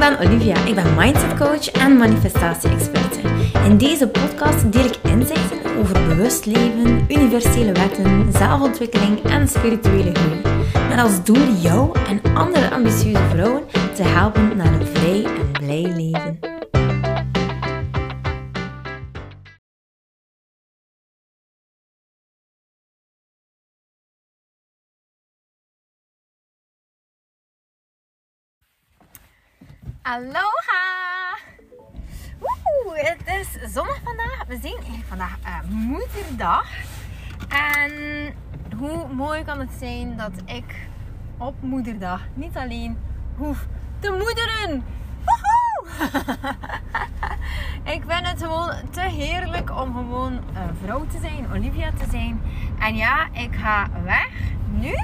ben Olivia. Ik ben mindset coach en manifestatie-experte. In deze podcast deel ik inzichten over bewust leven, universele wetten, zelfontwikkeling en spirituele groei. Met als doel jou en andere ambitieuze vrouwen te helpen naar een vrij en blij leven. Aloha! Woe, het is zondag vandaag. We zien vandaag uh, moederdag. En hoe mooi kan het zijn dat ik op moederdag niet alleen hoef te moederen. Woehoe! ik vind het gewoon te heerlijk om gewoon uh, vrouw te zijn, Olivia te zijn. En ja, ik ga weg nu.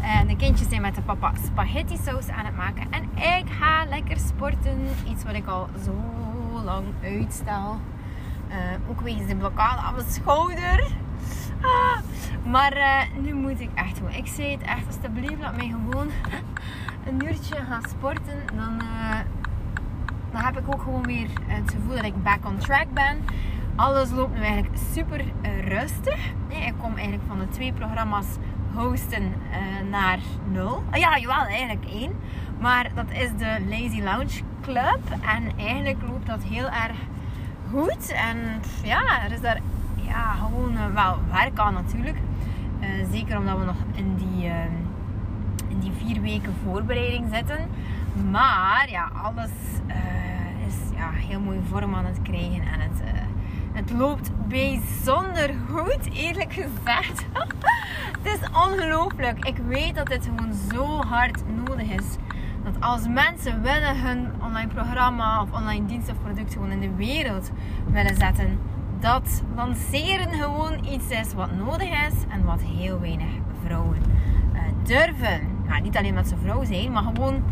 En de kindjes zijn met de papa spaghetti saus aan het maken. En ik ga lekker sporten. Iets wat ik al zo lang uitstel. Uh, ook wegens de blokkade aan mijn schouder. Ah, maar uh, nu moet ik echt gewoon. Ik zei het echt, alsjeblieft, laat mij gewoon een uurtje gaan sporten. Dan, dan heb ik ook gewoon weer het gevoel dat ik back on track ben. Alles loopt nu eigenlijk super rustig. Ik kom eigenlijk van de twee programma's hosten uh, naar nul. Uh, ja, jawel, eigenlijk één. Maar dat is de Lazy Lounge Club. En eigenlijk loopt dat heel erg goed. En ja, er is daar ja, gewoon uh, wel werk aan natuurlijk. zeker omdat we nog in die, in die vier weken voorbereiding zitten. Maar ja, alles is ja, heel mooi vorm aan het krijgen. En het, het loopt bijzonder goed, eerlijk gezegd. Het is ongelooflijk. Ik weet dat dit gewoon zo hard nodig is. Dat als mensen willen hun online programma of online dienst of product gewoon in de wereld willen zetten, dat lanceren gewoon iets is wat nodig is en wat heel weinig vrouwen uh, durven. Ja, niet alleen dat ze vrouw zijn, maar gewoon.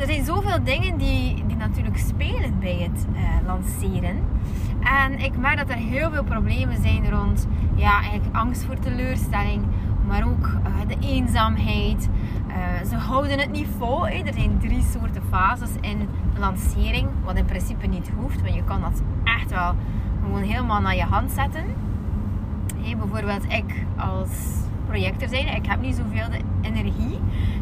Er zijn zoveel dingen die, die natuurlijk spelen bij het uh, lanceren. En ik merk dat er heel veel problemen zijn rond ja, eigenlijk angst voor teleurstelling, maar ook uh, de eenzaamheid. Uh, ze houden het niet vol. Er zijn drie soorten fases in de lancering, wat in principe niet hoeft, want je kan dat echt wel gewoon helemaal naar je hand zetten. Hey, bijvoorbeeld ik als projector zijn, ik heb niet zoveel energie,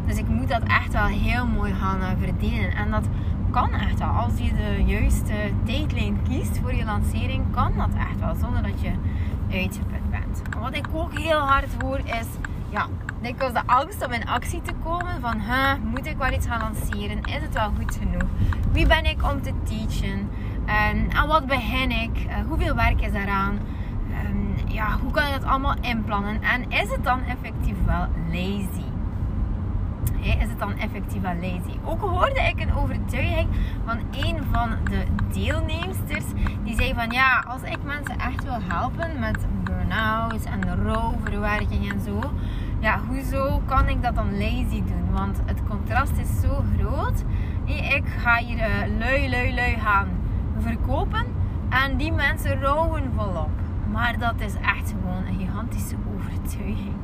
dus ik moet dat echt wel heel mooi gaan uh, verdelen. En dat kan echt wel. Als je de juiste tijdlijn kiest voor je lancering, kan dat echt wel. Zonder dat je uitgeput bent. wat ik ook heel hard hoor is, ja, dikwijls de angst om in actie te komen. Van, moet ik wel iets gaan lanceren? Is het wel goed genoeg? Wie ben ik om te teachen? En aan wat begin ik? Uh, hoeveel werk is eraan? Ja, hoe kan ik dat allemaal inplannen? En is het dan effectief wel lazy? is het dan effectief wel lazy? Ook hoorde ik een overtuiging van een van de deelnemsters. Die zei van ja, als ik mensen echt wil helpen met burn-out en rouwverwerking en zo. Ja, hoezo kan ik dat dan lazy doen? Want het contrast is zo groot. Ik ga hier uh, lui, lui, lui gaan verkopen. En die mensen rouwen volop. Maar dat is echt gewoon een gigantische overtuiging.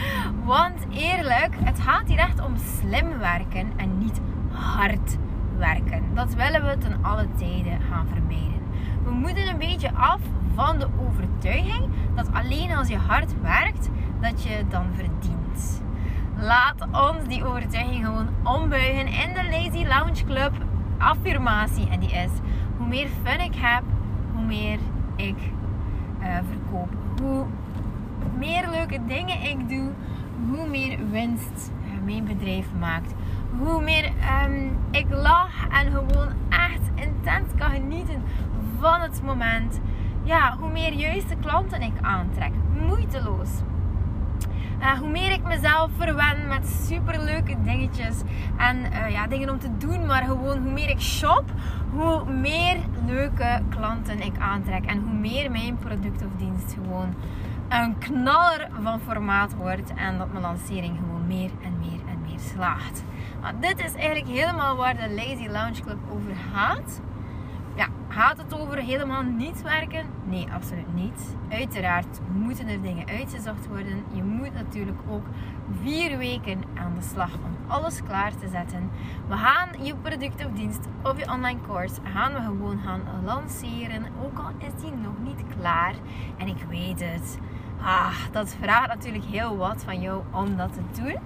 Want eerlijk, het gaat hier echt om slim werken en niet hard werken. Dat willen we ten alle tijden gaan vermijden. We moeten een beetje af van de overtuiging dat alleen als je hard werkt, dat je dan verdient. Laat ons die overtuiging gewoon ombuigen in de Lazy Lounge Club affirmatie. En die is, hoe meer fun ik heb, hoe meer ik uh, verkoop. Hoe meer leuke dingen ik doe, hoe meer winst mijn bedrijf maakt. Hoe meer um, ik lach en gewoon echt intens kan genieten van het moment. Ja, hoe meer juiste klanten ik aantrek. Moeiteloos. Uh, hoe meer ik mezelf verwen met superleuke dingetjes en uh, ja, dingen om te doen, maar gewoon hoe meer ik shop, hoe meer leuke klanten ik aantrek en hoe meer mijn product of dienst gewoon een knaller van formaat wordt en dat mijn lancering gewoon meer en meer en meer slaagt. Maar dit is eigenlijk helemaal waar de Lazy Lounge Club over gaat. Gaat het over helemaal niet werken? Nee, absoluut niet. Uiteraard moeten er dingen uitgezocht worden. Je moet natuurlijk ook vier weken aan de slag om alles klaar te zetten. We gaan je product of dienst of je online course gaan we gewoon gaan lanceren. Ook al is die nog niet klaar. En ik weet het. Ah, dat vraagt natuurlijk heel wat van jou om dat te doen.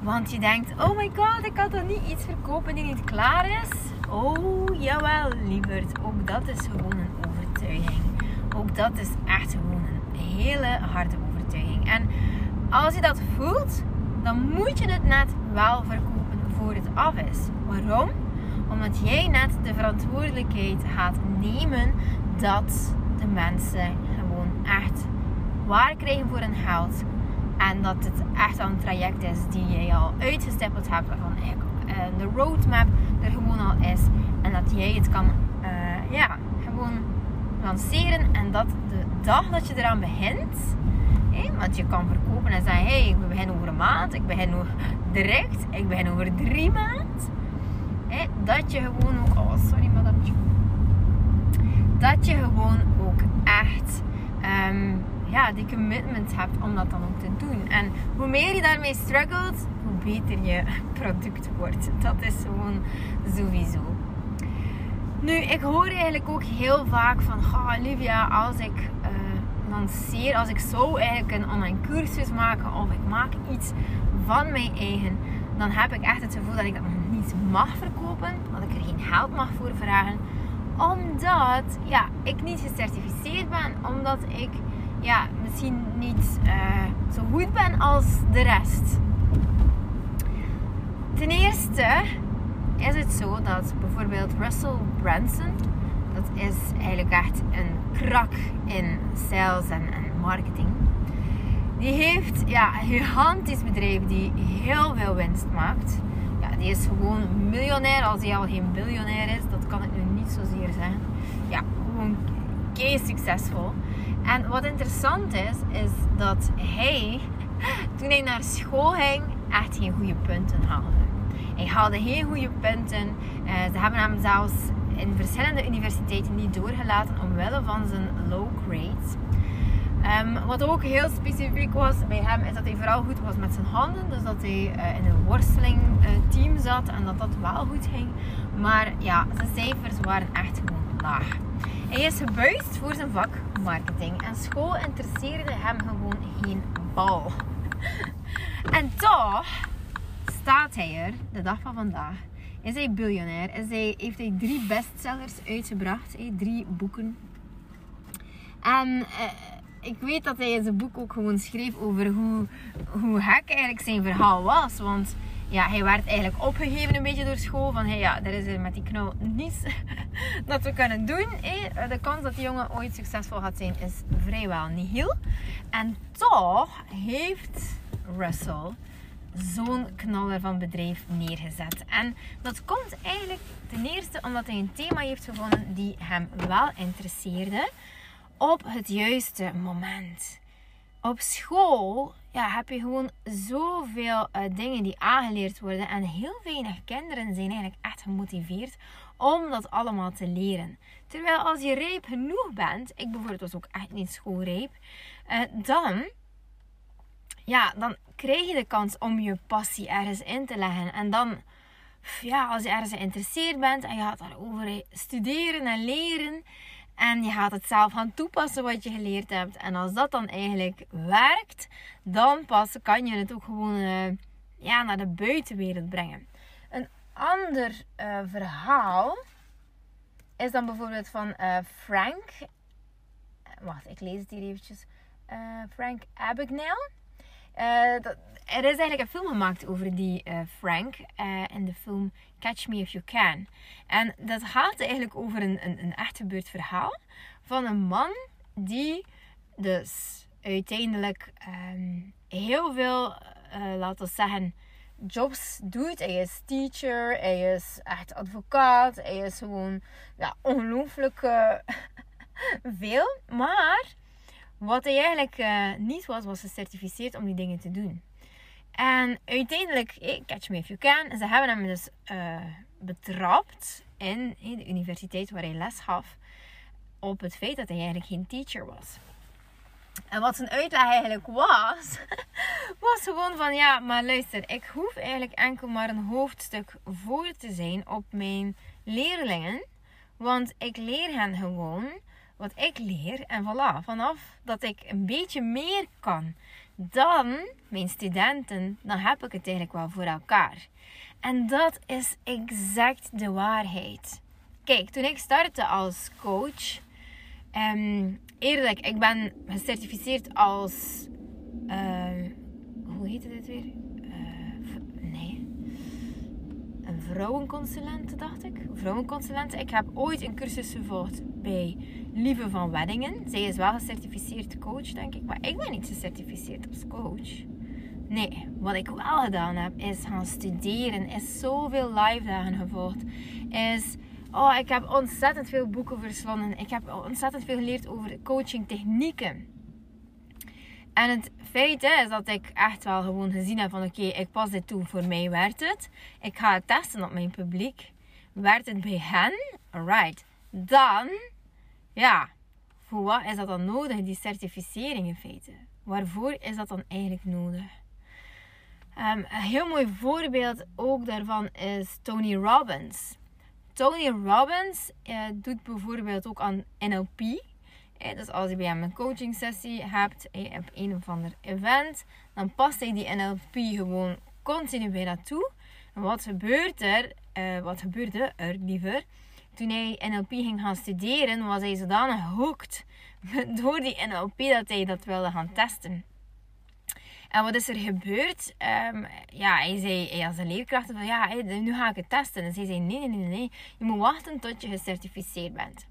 Want je denkt, oh my god, ik kan toch niet iets verkopen die niet klaar is? Oh, jawel, lieverd. Ook dat is gewoon een overtuiging. Ook dat is echt gewoon een hele harde overtuiging. En als je dat voelt, dan moet je het net wel verkopen voor het af is. Waarom? Omdat jij net de verantwoordelijkheid gaat nemen dat de mensen gewoon echt waar krijgen voor hun geld. En dat het echt een traject is die jij al uitgestippeld hebt. Eigenlijk uh, de roadmap er gewoon al is. En dat jij het kan uh, ja, gewoon lanceren. En dat de dag dat je eraan begint. want je kan verkopen en zeggen: hey, ik begin over een maand. Ik begin over direct. Ik begin over drie maanden. dat je gewoon ook. Oh, sorry, madamtje. Dat je gewoon ook echt. Um, ja, die commitment hebt om dat dan ook te doen. En hoe meer je daarmee struggelt, beter je product wordt. Dat is gewoon sowieso. Nu, ik hoor eigenlijk ook heel vaak van, oh, Olivia, als ik uh, lanceer, als ik zo eigenlijk een online cursus maken of ik maak iets van mijn eigen, dan heb ik echt het gevoel dat ik dat niet mag verkopen, dat ik er geen geld mag voor vragen, omdat ja, ik niet gecertificeerd ben, omdat ik ja, misschien niet uh, zo goed ben als de rest. Ten eerste is het zo dat bijvoorbeeld Russell Branson, dat is eigenlijk echt een krak in sales en, marketing. Die heeft ja, een gigantisch bedrijf die heel veel winst maakt. Ja, die is gewoon miljonair als hij al geen biljonair is. Dat kan ik nu niet zozeer zeggen. Ja, gewoon kei succesvol. En wat interessant is, is dat hij, toen hij naar school ging, echt geen goede punten haalde. Hij haalde geen goede punten. Uh, ze hebben hem zelfs in verschillende universiteiten niet doorgelaten omwille van zijn low grades. Um, wat ook heel specifiek was bij hem, is dat hij vooral goed was met zijn handen. Dus dat hij uh, in een worstelingteam uh, zat en dat dat wel goed ging. Maar ja, zijn cijfers waren echt gewoon laag. Hij is gebuist voor zijn vak marketing en school interesseerde hem gewoon geen bal. En toch staat hij er, de dag van vandaag. Is hij biljonair? Is hij, heeft hij drie bestsellers uitgebracht, drie boeken. En eh, ik weet dat hij in zijn boek ook gewoon schreef over hoe, hoe gek eigenlijk zijn verhaal was. Want ja, hij werd eigenlijk opgegeven een beetje door school. Van hey, ja, er is er met die knul niets dat we kunnen doen. De kans dat die jongen ooit succesvol gaat zijn is vrijwel nihil. En toch heeft Russell zo'n knaller van bedrijf neergezet. En dat komt eigenlijk ten eerste omdat hij een thema heeft gevonden die hem wel interesseerde op het juiste moment. Op school ja, heb je gewoon zoveel uh, dingen die aangeleerd worden. En heel weinig kinderen zijn eigenlijk echt gemotiveerd om dat allemaal te leren. Terwijl als je rijp genoeg bent, ik bijvoorbeeld was ook echt niet schoolrijp, uh, dan, ja, dan krijg je de kans om je passie ergens in te leggen. En dan, ja, als je ergens geïnteresseerd bent en je gaat daarover studeren en leren en je gaat het zelf gaan toepassen wat je geleerd hebt. En als dat dan eigenlijk werkt, dan pas kan je het ook gewoon uh, ja, naar de buitenwereld brengen. Een ander uh, verhaal is dan bijvoorbeeld van uh, Frank. Wacht, ik lees het hier eventjes. Frank Abagnale. Dat, er is eigenlijk een film gemaakt over die Frank. in de film Catch Me If You Can. En dat gaat eigenlijk over een, een, een echt gebeurd verhaal van een man die dus uiteindelijk ehm, heel veel, uh, laten we zeggen, jobs doet. Hij is teacher, hij is echt advocaat, hij is gewoon ja, ongelooflijk uh, veel. Maar wat hij eigenlijk uh, niet was, was gecertificeerd om die dingen te doen. En uiteindelijk, catch me if you can, ze hebben hem dus betrapt in de universiteit waar hij les gaf op het feit dat hij eigenlijk geen teacher was. En wat zijn uitleg eigenlijk was, was gewoon van ja, maar luister, ik hoef eigenlijk enkel maar een hoofdstuk voor te zijn op mijn leerlingen. Want ik leer hen gewoon wat ik leer. En voilà, vanaf dat ik een beetje meer kan dan mijn studenten, dan heb ik het eigenlijk wel voor elkaar. En dat is exact de waarheid. Kijk, toen ik startte als coach, um, eerlijk, ik ben gecertificeerd als. Uh, hoe heet dit weer? Uh, nee. Een vrouwenconsulent, dacht ik. Vrouwenconsulent. Ik heb ooit een cursus gevolgd bij Lieve van Weddingen. Zij is wel gecertificeerd coach, denk ik. Maar ik ben niet gecertificeerd als coach. Nee, wat ik wel gedaan heb, is gaan studeren. Is zoveel live dagen gevolgd. Is Oh, ik heb ontzettend veel boeken verslonden. Ik heb ontzettend veel geleerd over coaching technieken. En het feit is dat ik echt wel gewoon gezien heb van oké, ik pas dit toe, voor mij werkt het. Ik ga het testen op mijn publiek. Werkt het bij hen? Alright. Dan, ja, voor wat is dat dan nodig, die certificering in feite? Waarvoor is dat dan eigenlijk nodig? Um, een heel mooi voorbeeld ook daarvan is Tony Robbins. Tony Robbins eh, doet bijvoorbeeld ook aan NLP. Eh, dus als je bij hem een coaching sessie hebt eh, op een of ander event, dan past hij die NLP gewoon continu bij toe. En wat gebeurt er? Uh, wat gebeurde er liever? Toen hij NLP ging gaan studeren, was hij zodanig hooked door die NLP dat hij dat wilde gaan testen. En wat is er gebeurd? Um, ja, hij zei hij als een leerkracht van ja, nu ga ik het testen. En zij zei nee, nee, nee, nee. Je moet wachten tot je gecertificeerd bent.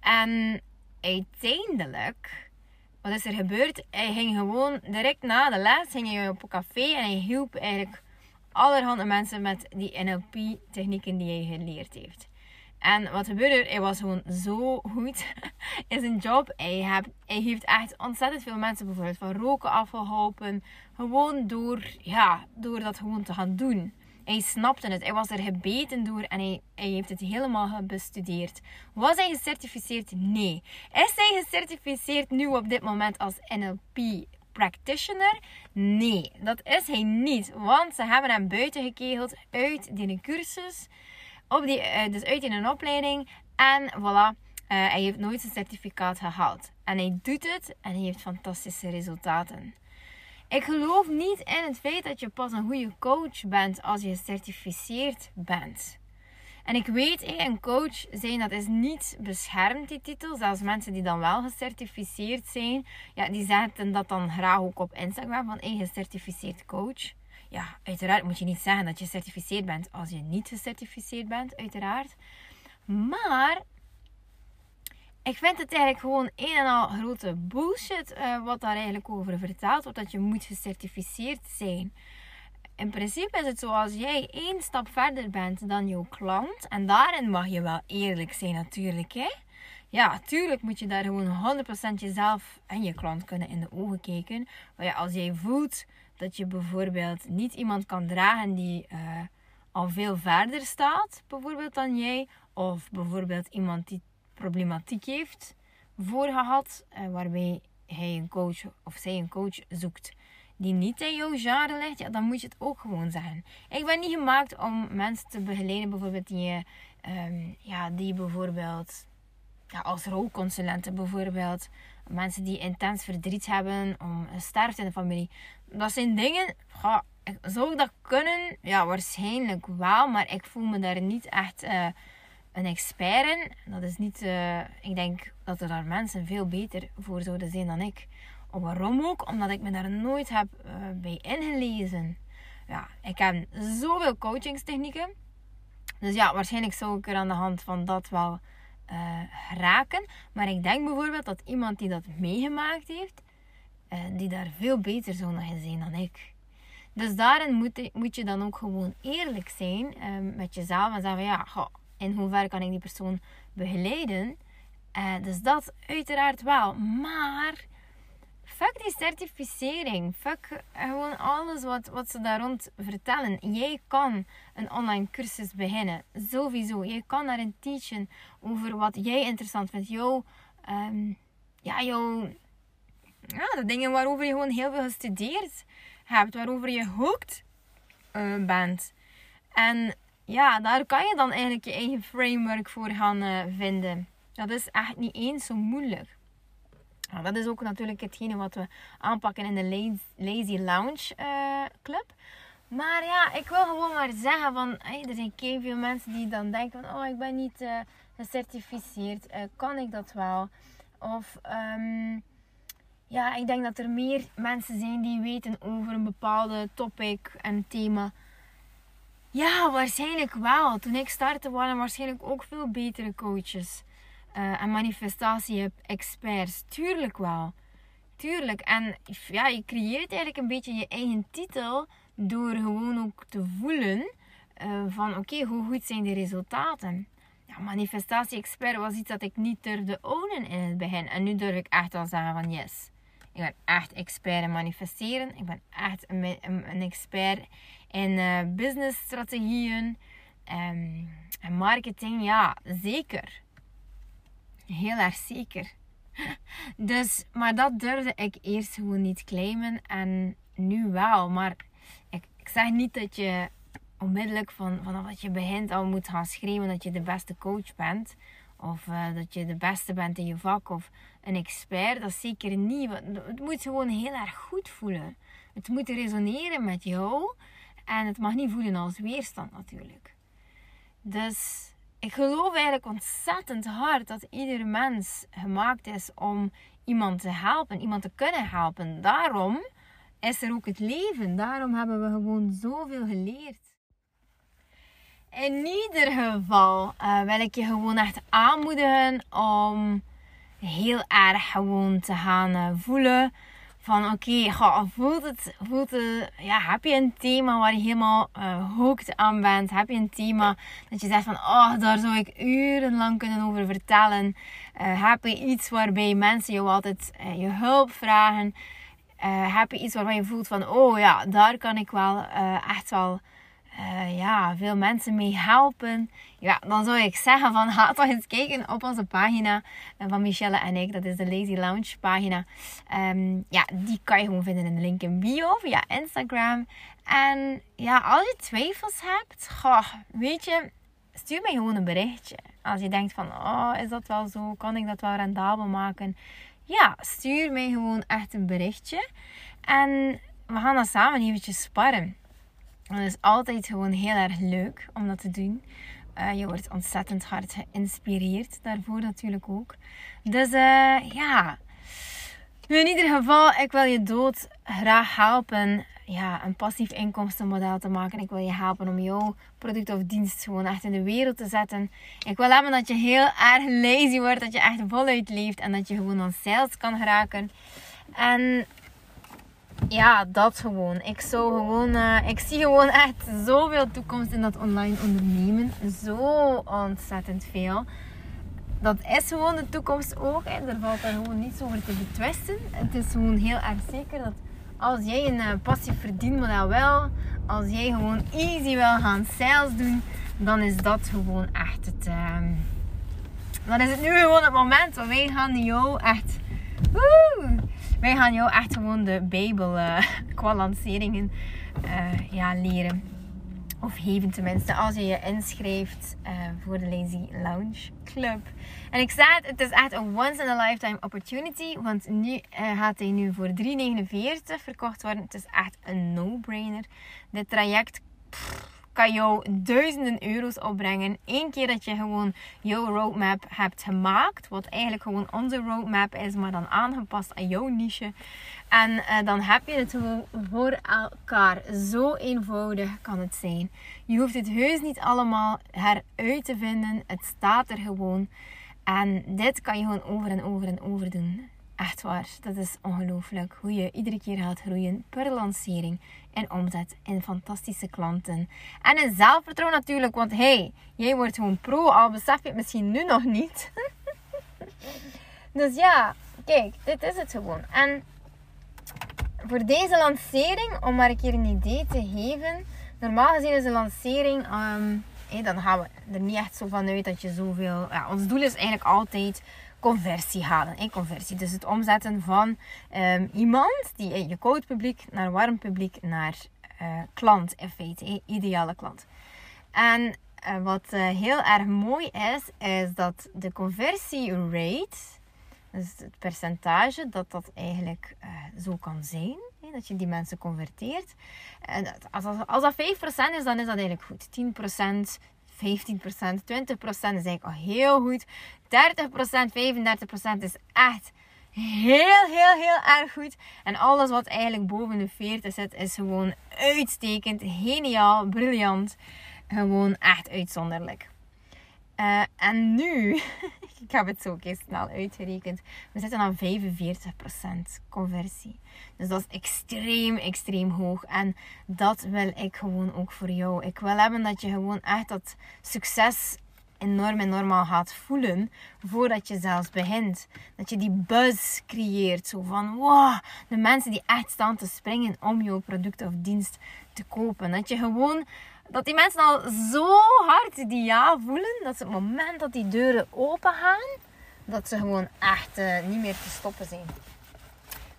En uiteindelijk, wat is er gebeurd? Hij ging gewoon direct na de les ging hij op een café en hij hielp eigenlijk allerhande mensen met die NLP-technieken die hij geleerd heeft. En wat gebeurde er? Hij was gewoon zo goed in zijn job. Hij, hij heeft echt ontzettend veel mensen bijvoorbeeld van roken afgeholpen. Gewoon door, ja, door dat gewoon te gaan doen. Hij snapte het. Hij was er gebeten door en hij, hij heeft het helemaal bestudeerd. Was hij gecertificeerd? Nee. Is hij gecertificeerd nu op dit moment als NLP practitioner? Nee, dat is hij niet. Want ze hebben hem buiten gekegeld uit die cursus op die, uh, dus uit in een opleiding. En voilà, uh, hij heeft nooit zijn certificaat gehaald. En hij doet het en hij heeft fantastische resultaten. Ik geloof niet in het feit dat je pas een goede coach bent als je gecertificeerd bent. En ik weet, een coach zijn, dat is niet beschermd, die titel. Zelfs mensen die dan wel gecertificeerd zijn, ja, die zetten dat dan graag ook op Instagram van een gecertificeerd coach ja, uiteraard moet je niet zeggen dat je gecertificeerd bent als je niet gecertificeerd bent, uiteraard. Maar ik vind het eigenlijk gewoon een en al grote bullshit uh, wat daar eigenlijk over verteld wordt. Dat je moet gecertificeerd zijn. In principe is het zo als jij één stap verder bent dan jouw klant. En daarin mag je wel eerlijk zijn natuurlijk. Hè? Ja, tuurlijk moet je daar gewoon 100% jezelf en je klant kunnen in de ogen kijken. Maar ja, als jij voelt dat je bijvoorbeeld niet iemand kan dragen die uh, al veel verder staat, bijvoorbeeld dan jij. Of bijvoorbeeld iemand die problematiek heeft voorgehad, uh, waarbij hij een coach of zij een coach zoekt die niet in jouw genre ligt, ja, dan moet je het ook gewoon zeggen. Ik ben niet gemaakt om mensen te begeleiden, bijvoorbeeld die, um, ja, die bijvoorbeeld ja, als rouwconsulenten bijvoorbeeld. Mensen die intens verdriet hebben om een sterfte in de familie. Dat zijn dingen, ga, zou ik dat kunnen? Ja, waarschijnlijk wel. Maar ik voel me daar niet echt uh, een expert in. Dat is niet, uh, ik denk dat er daar mensen veel beter voor zouden zijn dan ik. Waarom ook? Omdat ik me daar nooit heb uh, bij ingelezen. Ja, ik heb zoveel coachingstechnieken. Dus ja, waarschijnlijk zou ik er aan de hand van dat wel uh, raken. Maar ik denk bijvoorbeeld dat iemand die dat meegemaakt heeft, die daar veel beter zou nog in zijn dan ik. Dus daarin moet, moet je dan ook gewoon eerlijk zijn met jezelf en zeggen: ja, goh, in hoeverre kan ik die persoon begeleiden? dus dat uiteraard wel. Maar fuck die certificering. Fuck gewoon alles wat, wat ze daar rond vertellen. Jij kan een online cursus beginnen. Sowieso. Jij kan daarin teachen over wat jij interessant vindt. Jouw, um, ja, jouw, ja, de dingen waarover je gewoon heel veel gestudeerd hebt. Waarover je hooked uh, bent. En ja, daar kan je dan eigenlijk je eigen framework voor gaan uh, vinden. Dat is echt niet eens zo moeilijk. Dat is ook natuurlijk hetgene wat we aanpakken in de Lazy Lounge uh, Club. Maar ja, ik wil gewoon maar zeggen van... Er zijn veel mensen die dan denken van... Oh, ik ben niet uh, gecertificeerd. Kan ik dat wel? Of... Um, ja, ik denk dat er meer mensen zijn die weten over een bepaalde topic en thema. Ja, waarschijnlijk wel. Toen ik startte waren waarschijnlijk ook veel betere coaches. Uh, en manifestatie-experts. Tuurlijk wel. Tuurlijk. En ja, je creëert eigenlijk een beetje je eigen titel door gewoon ook te voelen uh, van oké, hoe goed zijn de resultaten. Ja, manifestatie-expert was iets dat ik niet durfde ownen in het begin. En nu durf ik echt wel zeggen van yes. Ik ben echt expert in manifesteren. Ik ben echt een, een, expert in uh, businessstrategieën um, en marketing. Ja, zeker. Heel erg zeker. Dus, maar dat durfde ik eerst gewoon niet claimen en nu wel. Maar ik, zeg niet dat je onmiddellijk van, vanaf dat je begint al moet gaan schreeuwen dat je de beste coach bent. Of uh, dat je de beste bent in je vak of een expert. Dat is zeker niet. Het moet gewoon heel erg goed voelen. Het moet resoneren met jou. En het mag niet voelen als weerstand natuurlijk. Dus ik geloof eigenlijk ontzettend hard dat ieder mens gemaakt is om iemand te helpen, iemand te kunnen helpen. Daarom is er ook het leven. Daarom hebben we gewoon zoveel geleerd. In ieder geval uh, wil ik je gewoon echt aanmoedigen om heel erg gewoon te gaan uh, voelen van oké, voelt het, voelt ja, heb je een thema waar je helemaal uh, hooked aan bent? Heb je een thema dat je zegt van, oh, daar zou ik urenlang kunnen over vertellen? Uh, heb je iets waarbij mensen jou altijd uh, je hulp vragen? heb je iets waarvan je voelt van, oh ja, daar kan ik wel echt wel uh, ja, veel mensen mee helpen. Ja, dan zou ik zeggen van ga toch eens kijken op onze pagina eh, van Michelle en ik. Dat is de Lazy Lounge pagina. Um, ja, die kan je gewoon vinden in de link in bio via Instagram. En ja, als je twijfels hebt, goh, weet je, stuur mij gewoon een berichtje. Als je denkt van, oh, is dat wel zo? Kan ik dat wel rendabel maken? Ja, stuur mij gewoon echt een berichtje. En we gaan dan samen eventjes sparren. Het is altijd gewoon heel erg leuk om dat te doen. Uh, je wordt ontzettend hard geïnspireerd daarvoor natuurlijk ook. Dus uh, ja, in ieder geval, ik wil je dood graag helpen ja, een passief inkomstenmodel te maken. Ik wil je helpen om jouw product of dienst gewoon echt in de wereld te zetten. Ik wil hebben dat je heel erg lazy wordt, dat je echt voluit leeft en dat je gewoon aan sales kan geraken. En ja, dat gewoon. Ik zou gewoon, uh, ik zie gewoon echt zoveel toekomst in dat online ondernemen. Zo ontzettend veel. Dat is gewoon de toekomst ook. Hè. Daar valt er gewoon niets over te betwisten. Het is gewoon heel erg zeker dat als jij een uh, passief verdienmodel wil, als jij gewoon easy wil gaan sales doen, dan is dat gewoon echt het. Uh, dan is het nu gewoon het moment waar wij gaan jou echt. Wij gaan jou echt gewoon de Bijbel uh, qua lanceringen uh, ja, leren. Of geven tenminste, als je je inschrijft uh, voor de Lazy Lounge Club. En ik zei het, het is echt een once in a lifetime opportunity. Want nu gaat hij nu voor 3,49 verkocht worden. Het is echt een no-brainer. Dit traject kan jou duizenden euro's opbrengen. Eén keer dat je gewoon jouw roadmap hebt gemaakt. Wat eigenlijk gewoon onze roadmap is, maar dan aangepast aan jouw niche. En uh, dan heb je het gewoon voor elkaar. Zo eenvoudig kan het zijn. Je hoeft het heus niet allemaal heruit te vinden. Het staat er gewoon. En dit kan je gewoon over en over en over doen. Echt waar, dat is ongelooflijk hoe je iedere keer gaat groeien per lancering en omzet en fantastische klanten. En in zelfvertrouwen natuurlijk, want hey, jij wordt gewoon pro, al besef je het misschien nu nog niet. dus ja, kijk, dit is het gewoon. En voor deze lancering, om maar een keer een idee te geven. Normaal gezien is een lancering, um, dan gaan we er niet echt zo van uit dat je zoveel... Ja, ons doel is eigenlijk altijd conversie halen. Hey, conversie. Dus het omzetten van um, iemand, die je koud publiek, naar warm publiek, naar uh, klant in feite. ideale klant. En uh, wat uh, heel erg mooi is, is dat de conversierate, dus het percentage, dat dat eigenlijk zo kan zijn. Dat je die mensen converteert. En als, als dat 5% is, dan is dat eigenlijk goed. 10%, 15%, 20% is eigenlijk al heel goed. 30%, 35% is echt heel, heel, heel erg goed. En alles wat eigenlijk boven de 40 zit, is gewoon uitstekend, geniaal, briljant. Gewoon echt uitzonderlijk. Uh, en nu, ik heb het zo keer snel uitgerekend, we zitten aan 45% conversie. Dus dat is extreem, extreem hoog. En dat wil ik gewoon ook voor jou. Ik wil hebben dat je gewoon echt dat succes enorm, enorm al gaat voelen voordat je zelfs begint. Dat je die buzz creëert. Zo van, wow, de mensen die echt staan te springen om jouw product of dienst te kopen. Dat je gewoon dat die mensen al zo hard die ja voelen, dat ze het moment dat die deuren open gaan, dat ze gewoon echt uh, niet meer te stoppen zijn.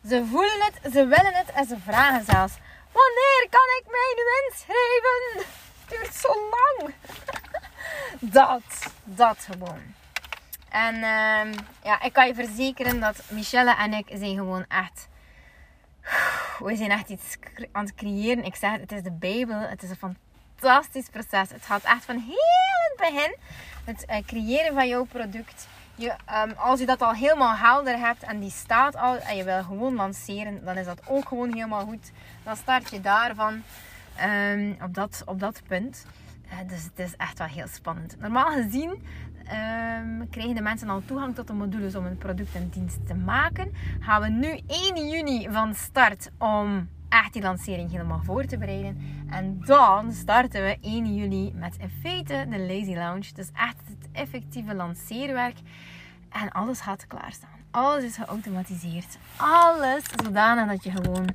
Ze voelen het, ze willen het en ze vragen zelfs: Wanneer kan ik mij nu inschrijven? Het duurt zo lang. dat, dat gewoon. En uh, ja, ik kan je verzekeren dat Michelle en ik zijn gewoon echt. We zijn echt iets aan het creëren. Ik zeg het, het is de Bijbel. Het is een fantastisch proces. Het gaat echt van heel het begin. Het uh, creëren van jouw product. Je, um, als je dat al helemaal helder hebt en die staat al en je wil gewoon lanceren, dan is dat ook gewoon helemaal goed. Dan start je daarvan um, op, dat, op dat punt. Uh, dus het is echt wel heel spannend. Normaal gezien um, krijgen de mensen al toegang tot de modules om een product en dienst te maken. Gaan we nu 1 juni van start om echt die lancering helemaal voor te bereiden. En dan starten we 1 juli met in feite de Lazy Lounge. Dus echt het effectieve lanceerwerk. En alles gaat klaarstaan. Alles is geautomatiseerd. Alles zodanig dat je gewoon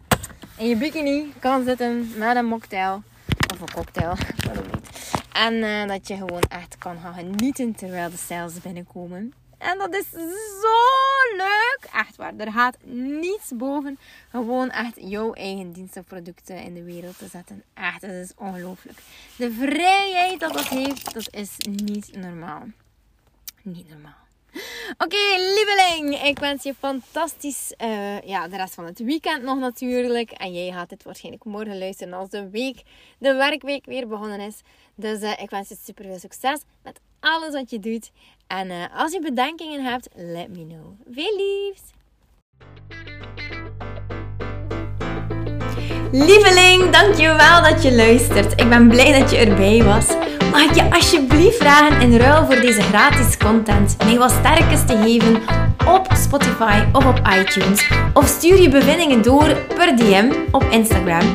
in je bikini kan zitten met een mocktail. Of een cocktail, dat niet. En uh, dat je gewoon echt kan gaan genieten terwijl de sales binnenkomen. En dat is zo leuk. Echt waar. Er gaat niets boven. Gewoon echt jouw eigen diensten producten in de wereld te zetten. Echt, dat is ongelooflijk. De vrijheid dat dat heeft, dat is niet normaal. Niet normaal. Oké, lieveling. Ik wens je fantastisch uh, ja, de rest van het weekend nog natuurlijk. En jij gaat dit waarschijnlijk morgen luisteren als de week, de werkweek weer begonnen is. Dus uh, ik wens je super veel succes met alles wat je doet. En uh, als je bedenkingen hebt, let me know. Veel liefs! Lieveling, dankjewel dat je luistert. Ik ben blij dat je erbij was. Mag ik je alsjeblieft vragen in ruil voor deze gratis content mij wat sterkes te geven op Spotify of op iTunes? Of stuur je bevindingen door per DM op Instagram.